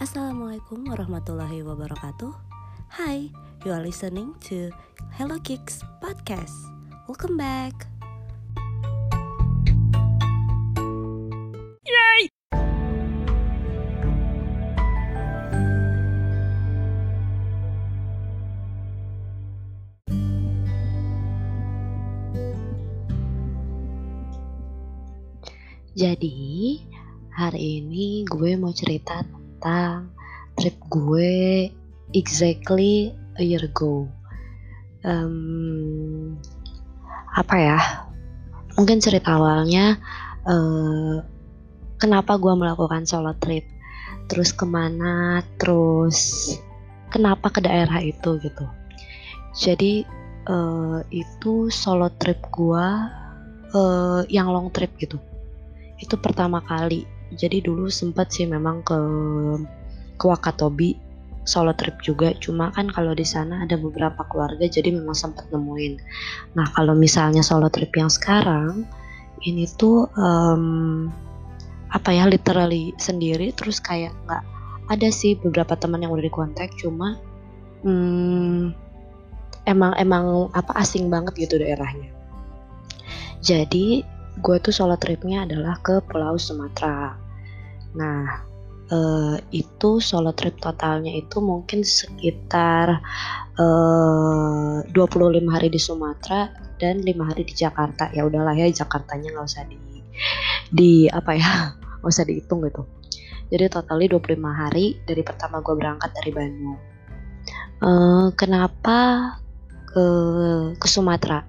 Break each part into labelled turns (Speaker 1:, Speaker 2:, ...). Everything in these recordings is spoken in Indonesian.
Speaker 1: Assalamualaikum warahmatullahi wabarakatuh. Hi, you are listening to Hello Kicks podcast. Welcome back. Yay!
Speaker 2: Jadi, hari ini gue mau cerita tentang trip gue exactly a year ago. Um, apa ya? Mungkin cerita awalnya uh, kenapa gue melakukan solo trip, terus ke mana, terus kenapa ke daerah itu gitu. Jadi uh, itu solo trip gue uh, yang long trip gitu itu pertama kali jadi dulu sempat sih memang ke ke Wakatobi solo trip juga. Cuma kan kalau di sana ada beberapa keluarga jadi memang sempat nemuin. Nah kalau misalnya solo trip yang sekarang ini tuh um, apa ya literally sendiri. Terus kayak nggak ada sih beberapa teman yang udah di kontak cuma hmm, emang emang apa asing banget gitu daerahnya. Jadi gue tuh solo tripnya adalah ke Pulau Sumatera. Nah, uh, itu solo trip totalnya itu mungkin sekitar eh, uh, 25 hari di Sumatera dan lima hari di Jakarta. Ya udahlah ya Jakartanya nggak usah di di apa ya nggak usah dihitung gitu. Jadi totalnya 25 hari dari pertama gue berangkat dari Bandung. Uh, kenapa ke ke Sumatera?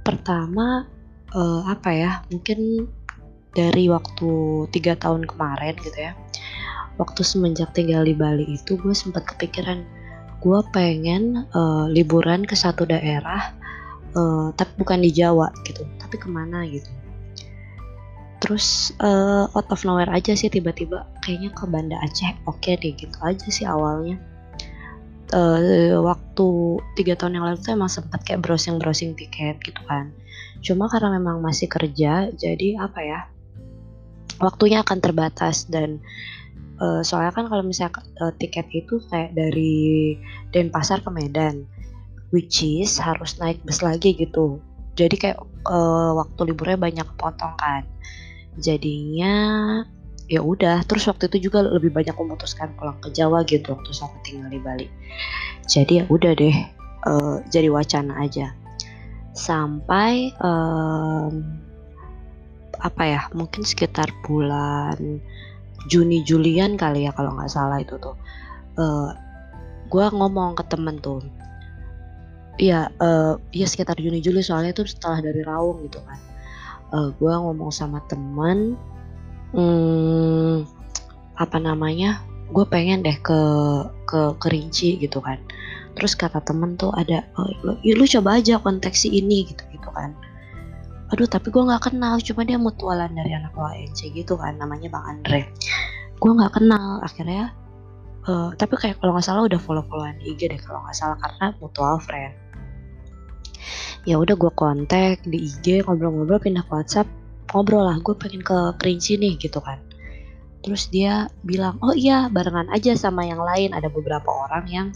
Speaker 2: Pertama uh, apa ya mungkin dari waktu tiga tahun kemarin gitu ya. Waktu semenjak tinggal di Bali itu gue sempat kepikiran gue pengen uh, liburan ke satu daerah uh, tapi bukan di Jawa gitu tapi ke mana gitu. Terus uh, out of nowhere aja sih tiba-tiba kayaknya ke Banda Aceh oke okay deh gitu aja sih awalnya. Uh, waktu tiga tahun yang lalu tuh emang sempat kayak browsing browsing tiket gitu kan cuma karena memang masih kerja jadi apa ya waktunya akan terbatas. Dan uh, soalnya kan kalau misalnya uh, tiket itu kayak dari Denpasar ke Medan which is harus naik bus lagi gitu. Jadi kayak uh, waktu liburnya banyak potong kan. Jadinya ya udah. Terus waktu itu juga lebih banyak memutuskan pulang ke Jawa gitu waktu saya tinggal di Bali. Jadi ya udah deh uh, jadi wacana aja sampai um, apa ya mungkin sekitar bulan Juni Julian kali ya kalau nggak salah itu tuh. Uh, gue ngomong ke temen tuh. Ya uh, ya sekitar Juni Juli soalnya itu setelah dari Raung gitu kan. Uh, gue ngomong sama temen hmm, apa namanya gue pengen deh ke ke kerinci gitu kan terus kata temen tuh ada oh, lu, lu coba aja konteks ini gitu gitu kan. Aduh tapi gue nggak kenal cuma dia mutualan dari anak WNC gitu kan namanya bang Andre. Gue nggak kenal akhirnya uh, tapi kayak kalau nggak salah udah follow followan IG deh kalau nggak salah karena mutual friend. Ya udah gue kontak di IG ngobrol-ngobrol pindah ke WhatsApp ngobrol lah gue pengen ke Kerinci nih gitu kan. Terus dia bilang oh iya barengan aja sama yang lain ada beberapa orang yang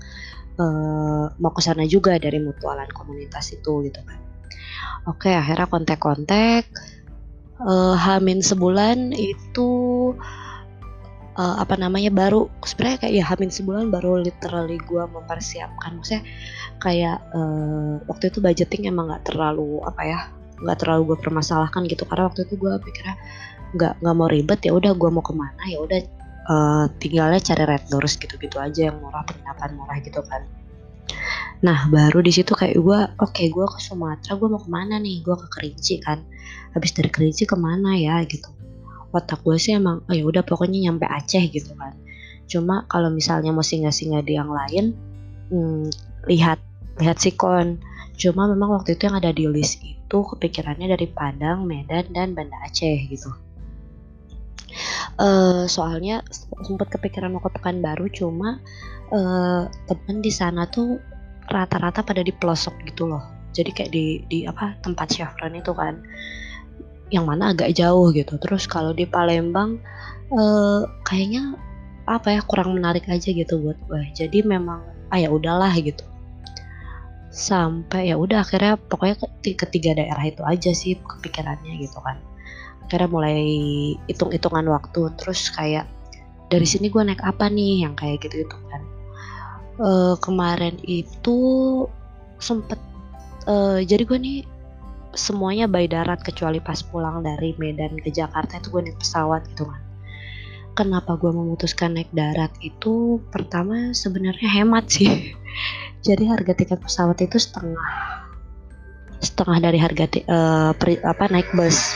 Speaker 2: uh, mau ke sana juga dari mutualan komunitas itu gitu kan. Oke, akhirnya kontak-kontak uh, Hamin sebulan itu uh, apa namanya baru sebenarnya kayak ya Hamin sebulan baru literally gue mempersiapkan maksudnya kayak uh, waktu itu budgeting emang nggak terlalu apa ya nggak terlalu gue permasalahkan gitu karena waktu itu gue pikirnya nggak nggak mau ribet ya udah gue mau ke mana ya udah uh, tinggalnya cari red doors gitu-gitu aja yang murah penginapan murah gitu kan. Nah baru di situ kayak gue oke okay, gue ke Sumatera gue mau ke mana nih? Gue ke Kerinci kan. Habis dari Kerinci ke mana ya gitu. Otak gue sih emang oh ya udah pokoknya nyampe Aceh gitu kan. Cuma kalau misalnya mau singgah-singgah di yang lain hmm, lihat lihat sikon. Cuma memang waktu itu yang ada di list itu kepikirannya dari Padang, Medan, dan Banda Aceh gitu uh, soalnya sempat kepikiran mau ke Pekanbaru cuma uh, temen di sana tuh rata-rata pada di pelosok gitu loh. Jadi kayak di di apa tempat Chevron itu kan yang mana agak jauh gitu. Terus kalau di Palembang uh, kayaknya apa ya kurang menarik aja gitu buat gue jadi memang ah ya udahlah gitu. Sampai ya udah akhirnya pokoknya ketiga daerah itu aja sih kepikirannya gitu kan akhirnya mulai hitung-hitungan waktu. Terus kayak dari sini gue naik apa nih? Yang kayak gitu gitu kan. Uh, kemarin itu sempet uh, jadi gue nih semuanya by darat kecuali pas pulang dari Medan ke Jakarta itu gue naik pesawat gitu kan. Kenapa gue memutuskan naik darat itu? Pertama sebenarnya hemat sih. Jadi harga tiket pesawat itu setengah setengah dari harga uh, pri, apa naik bus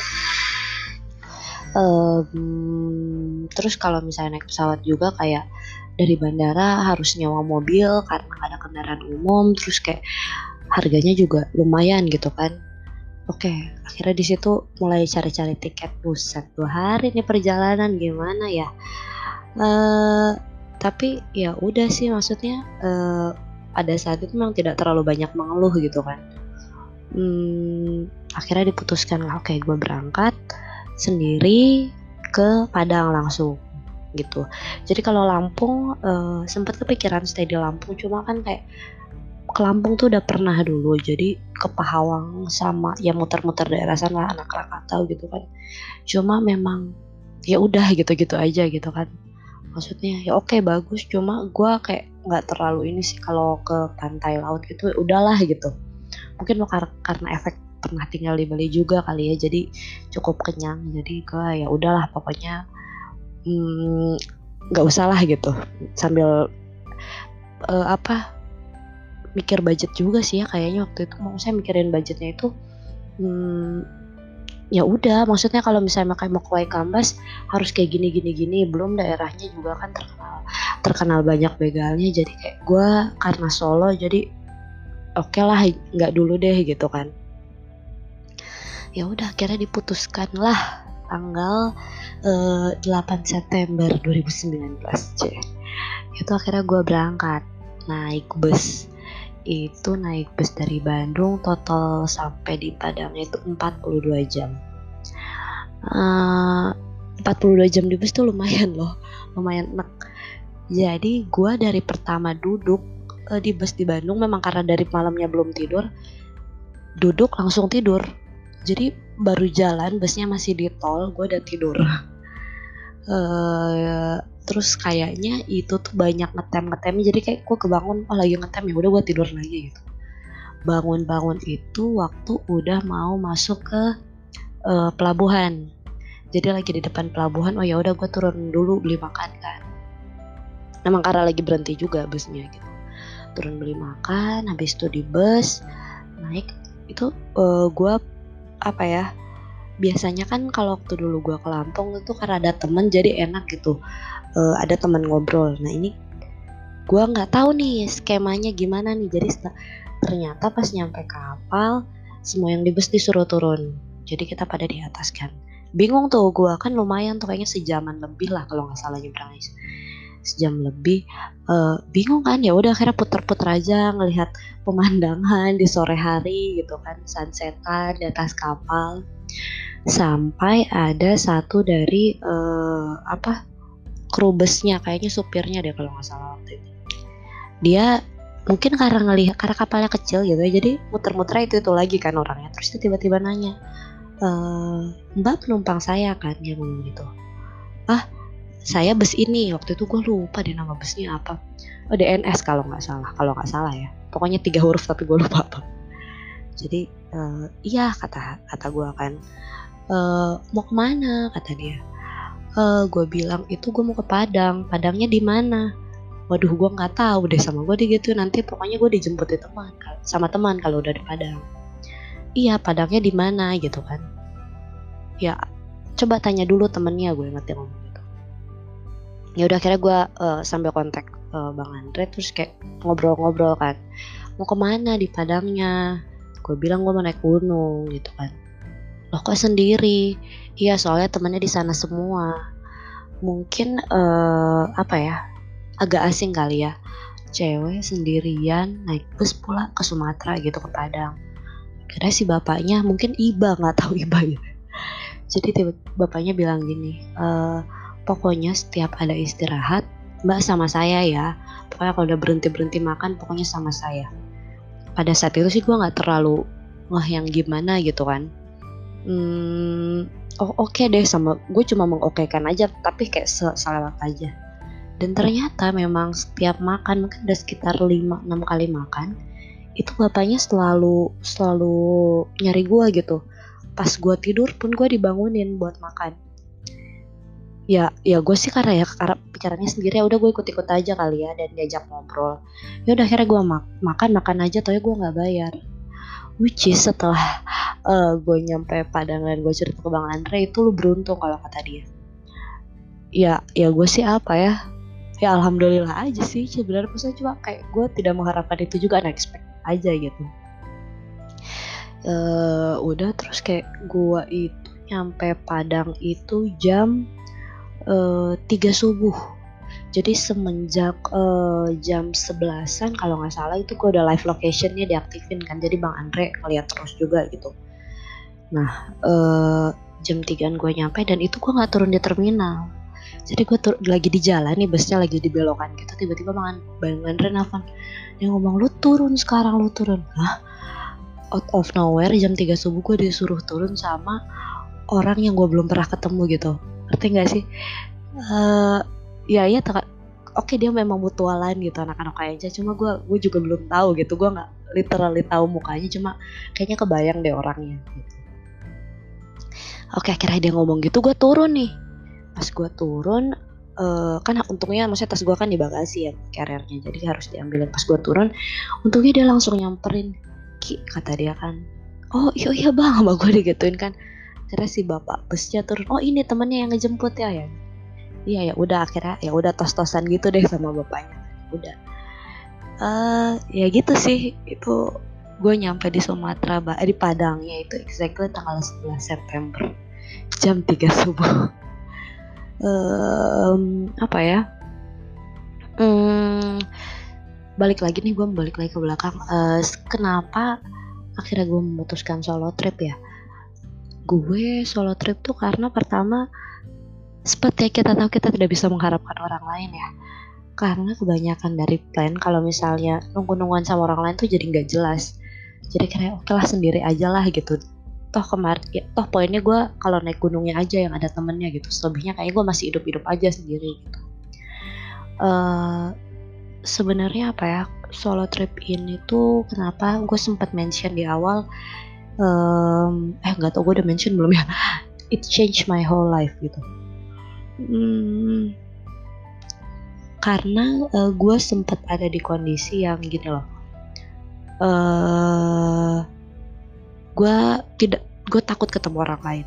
Speaker 2: um, terus kalau misalnya naik pesawat juga kayak dari bandara harus nyawa mobil karena ada kendaraan umum terus kayak harganya juga lumayan gitu kan. Oke akhirnya di situ mulai cari-cari tiket buset. Dua hari nih perjalanan gimana ya? Uh, tapi ya udah sih maksudnya uh, pada saat itu memang tidak terlalu banyak mengeluh gitu kan. Hmm, akhirnya diputuskan oke okay, gue berangkat sendiri ke Padang langsung gitu. Jadi kalau Lampung uh, sempat kepikiran stay di Lampung cuma kan kayak ke Lampung tuh udah pernah dulu. Jadi ke Pahawang sama ya muter-muter daerah sana anak Krakatau gitu kan. Cuma memang ya udah gitu-gitu aja gitu kan. Maksudnya ya oke bagus. Cuma gue kayak nggak terlalu ini sih kalau ke pantai laut gitu udahlah gitu. Mungkin kar karena efek pernah tinggal di Bali juga kali ya jadi cukup kenyang. Jadi gue ya udahlah pokoknya hmm, nggak mm, usah lah gitu. Sambil uh, apa mikir budget juga sih ya kayaknya waktu itu. Mau saya mikirin budgetnya itu hmm, ya udah. Maksudnya kalau misalnya kayak mau ke Waikambas harus kayak gini gini gini. Belum daerahnya juga kan terkenal terkenal banyak begalnya. Jadi kayak gue karena Solo jadi oke okay lah nggak dulu deh gitu kan ya udah akhirnya diputuskan lah tanggal uh, eh, 8 September 2019 cek itu akhirnya gue berangkat naik bus. Itu naik bus dari Bandung total sampai di Padang itu 42 jam. Uh, 42 jam di bus tuh lumayan loh lumayan enak. Jadi gue dari pertama duduk uh, di bus di Bandung memang karena dari malamnya belum tidur duduk langsung tidur jadi baru jalan busnya masih di tol gue udah tidur. Uh, terus kayaknya itu tuh banyak ngetem ngetem jadi kayak gue kebangun oh lagi ngetem ya udah gue tidur lagi gitu. Bangun-bangun itu waktu udah mau masuk ke uh, pelabuhan. Jadi lagi di depan pelabuhan oh ya udah gue turun dulu beli makan kan. Emang karena lagi berhenti juga busnya gitu. Turun beli makan habis itu di bus naik itu uh, eh, gue apa ya biasanya kan kalau waktu dulu gue ke Lampung itu karena ada temen jadi enak gitu. Uh, ada teman ngobrol. Nah ini gue nggak tahu nih skemanya gimana nih. Jadi ternyata pas nyampe kapal semua yang di bus disuruh turun. Jadi kita pada di atas kan. Bingung tuh gue kan lumayan tuh kayaknya sejaman lebih lah kalau nggak salah nyebrang sejam lebih uh, bingung kan ya udah akhirnya puter-puter aja ngelihat pemandangan di sore hari gitu kan sunsetan di atas kapal. Sampai ada satu dari uh, apa kru busnya kayaknya supirnya deh kalau nggak salah waktu itu. Dia mungkin karena ngelihat karena kapalnya kecil gitu ya jadi muter-muter itu itu lagi kan orangnya. Terus dia tiba-tiba nanya e, mbak penumpang saya kan ngomong gitu. Ah saya bus ini. Waktu itu gue lupa deh nama busnya apa. Oh DNS kalau nggak salah. Kalau nggak salah ya. Pokoknya tiga huruf tapi gue lupa apa. Jadi uh, iya kata kata gue kan. Uh, mau ke mana? kata dia. Uh, eh, gue bilang itu gue mau ke Padang. Padangnya di mana? Waduh gue nggak tahu deh sama gue gitu. Nanti pokoknya gue dijemput di teman sama teman kalau udah di Padang. Iya Padangnya di mana? gitu kan. Ya coba tanya dulu temennya gue ngerti ngomong ya udah akhirnya gue uh, sambil kontak uh, bang Andre terus kayak ngobrol-ngobrol kan. Mau ke mana di Padangnya? Gue bilang gue mau naik gunung gitu kan. Loh kok sendiri? Iya soalnya temannya di sana semua. Mungkin uh, apa ya agak asing kali ya cewek sendirian naik bus pula ke Sumatera gitu ke Padang. Kira si bapaknya mungkin iba nggak tahu iba ya. Jadi tiba bapaknya bilang gini e, pokoknya setiap ada istirahat mbak sama saya ya. Pokoknya kalau udah berhenti berhenti makan pokoknya sama saya. Pada saat itu sih gue nggak terlalu wah yang gimana gitu kan. Hmm, oh oke okay deh sama gue cuma mengokekan aja tapi kayak selewat aja. Dan ternyata memang setiap makan mungkin udah sekitar 5-6 kali makan itu bapaknya selalu selalu nyari gue gitu. Pas gue tidur pun gue dibangunin buat makan ya ya gue sih karena ya karena pikirannya sendiri ya udah gue ikut ikut aja kali ya dan diajak ngobrol. Ya udah akhirnya gue mak makan makan aja tapi gue nggak bayar. Which is setelah uh, gue nyampe Padang dan gue cerita ke Bang Andre itu lu beruntung kalau kata dia. Ya ya gue sih apa ya ya alhamdulillah aja sih sebenarnya. Maksudnya cuma kayak gue tidak mengharapkan itu juga unexpected aja gitu. Uh, udah terus kayak gua itu nyampe Padang itu jam eh, 3 subuh. Jadi semenjak uh, jam sebelasan kalau nggak salah itu gue udah live locationnya diaktifin kan. Jadi bang Andre ngeliat terus juga gitu. Nah uh, jam tigaan gue nyampe dan itu gue nggak turun di terminal. Jadi gue lagi di jalan nih busnya lagi di belokan gitu. Tiba-tiba bang, bang Andre nelfon. Dia ngomong lu turun sekarang lu turun. Hah? out of nowhere jam 3 subuh gue disuruh turun sama orang yang gue belum pernah ketemu gitu ngerti gak sih? Uh, ya ya oke okay, dia memang mutualan gitu anak-anak kayaknya cuma gue gue juga belum tahu gitu. Gue nggak literally tahu mukanya cuma kayaknya kebayang deh orangnya gitu. oke akhirnya dia ngomong gitu gue turun nih. Pas gue turun uh, kan untungnya maksudnya tas gue kan di bagasi ya carriernya. Jadi harus diambilin. Pas gue turun untungnya dia langsung nyamperin. Ki kata dia kan. Oh iya iya bang sama gue digituin kan akhirnya si bapak busnya turun. Oh ini temennya yang ngejemput ya ya? Iya ya udah akhirnya ya udah tos-tosan gitu deh sama bapaknya. Udah. Uh, ya gitu sih. Itu gue nyampe di Sumatera eh, di Padangnya itu exactly tanggal 11 September. Jam 3 subuh. Um, apa ya? Um, balik lagi nih gue balik lagi ke belakang. Uh, kenapa akhirnya gue memutuskan solo trip ya gue solo trip tuh karena pertama seperti kita tahu kita tidak bisa mengharapkan orang lain ya. Karena kebanyakan dari plan kalau misalnya nunggu-nungguan sama orang lain tuh jadi nggak jelas. Jadi kayak oke lah sendiri aja lah gitu. Toh kemarin ya, toh poinnya gue kalau naik gunungnya aja yang ada temennya gitu. Selebihnya kayak gue masih hidup-hidup aja sendiri gitu. Uh, sebenarnya apa ya solo trip ini tuh kenapa gue sempat mention di awal um, eh nggak tau gue udah mention belum ya? It changed my whole life gitu. Hmm, karena uh, gue sempat ada di kondisi yang gini loh. Uh, gue tidak gue takut ketemu orang lain.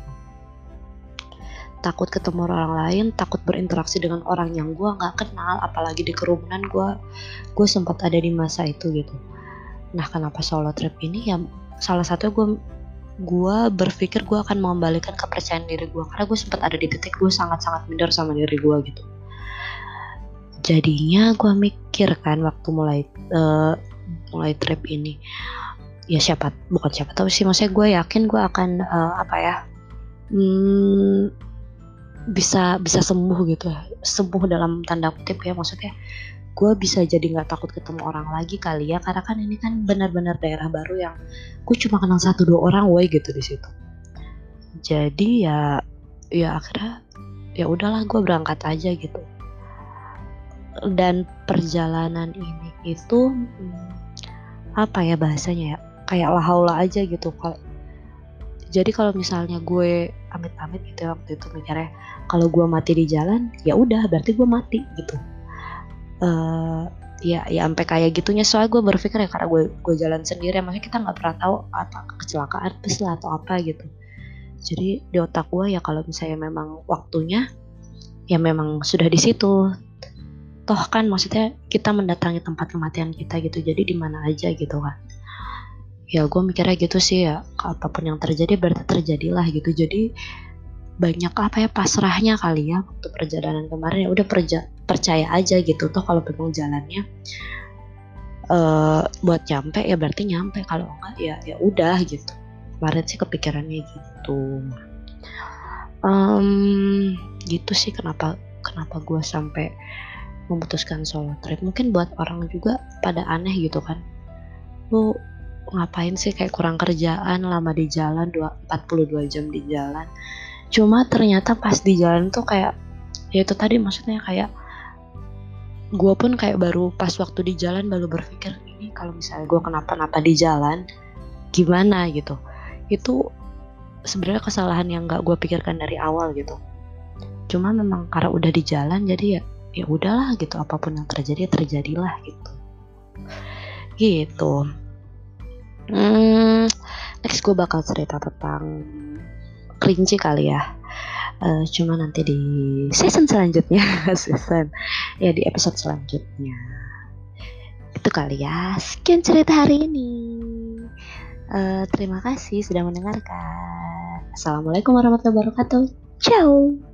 Speaker 2: Takut ketemu orang lain takut berinteraksi dengan orang yang gue nggak kenal apalagi di kerumunan gue gue sempat ada di masa itu gitu. Nah kenapa solo trip ini? Ya salah satu gue gue berpikir gue akan mengembalikan kepercayaan diri gue karena gue sempat ada di titik gue sangat-sangat minder sama diri gue gitu. Jadinya gue mikir kan waktu mulai uh, mulai trip ini. Ya siapa bukan siapa tahu sih maksudnya gue yakin gue akan uh, apa ya hmm, bisa bisa sembuh gitu. Sembuh dalam tanda kutip ya maksudnya gue bisa jadi nggak takut ketemu orang lagi kali ya karena kan ini kan benar-benar daerah baru yang gue cuma kenal satu dua orang woi gitu di situ. Jadi ya ya akhirnya ya udahlah gue berangkat aja gitu. Dan perjalanan ini itu hmm, apa ya bahasanya ya kayak lahaula aja gitu. Kalau jadi kalau misalnya gue amit-amit gitu ya waktu itu mikirnya kalau gue mati di jalan ya udah berarti gue mati gitu uh, ya ya sampai kayak gitunya. Soalnya gue berpikir ya karena gue gue jalan sendiri maksudnya kita nggak pernah tahu apa kecelakaan bus lah atau apa gitu. Jadi di otak gue ya kalau misalnya memang waktunya ya memang sudah di situ. Toh kan maksudnya kita mendatangi tempat kematian kita gitu jadi di mana aja gitu kan. Ya gue mikirnya gitu sih ya apa pun yang terjadi berarti terjadilah gitu. Jadi banyak apa ya pasrahnya kali ya waktu perjalanan kemarin. Ya udah perja percaya aja gitu. Toh kalau memang jalannya uh, buat nyampe ya berarti nyampe. Kalau enggak ya ya udah gitu. Kemarin sih kepikirannya gitu. Um, gitu sih kenapa kenapa gue sampai memutuskan solo trip. Mungkin buat orang juga pada aneh gitu kan. Lu ngapain sih kayak kurang kerjaan lama di jalan 42 jam di jalan. Cuma ternyata pas di jalan tuh kayak ya itu tadi maksudnya kayak gue pun kayak baru pas waktu di jalan baru berpikir ini kalau misalnya gue kenapa-napa di jalan gimana gitu? Itu sebenarnya kesalahan yang gak gue pikirkan dari awal gitu. Cuma memang karena udah di jalan jadi ya ya udahlah gitu apa pun yang terjadi terjadilah gitu. Gitu. Hmm, next gue bakal cerita tentang kelinci kali ya uh, cuma nanti di season selanjutnya season ya di episode selanjutnya. Itu kali ya sekian cerita hari ini. Uh, terima kasih sudah mendengarkan. Assalamualaikum warahmatullahi wabarakatuh. Ciao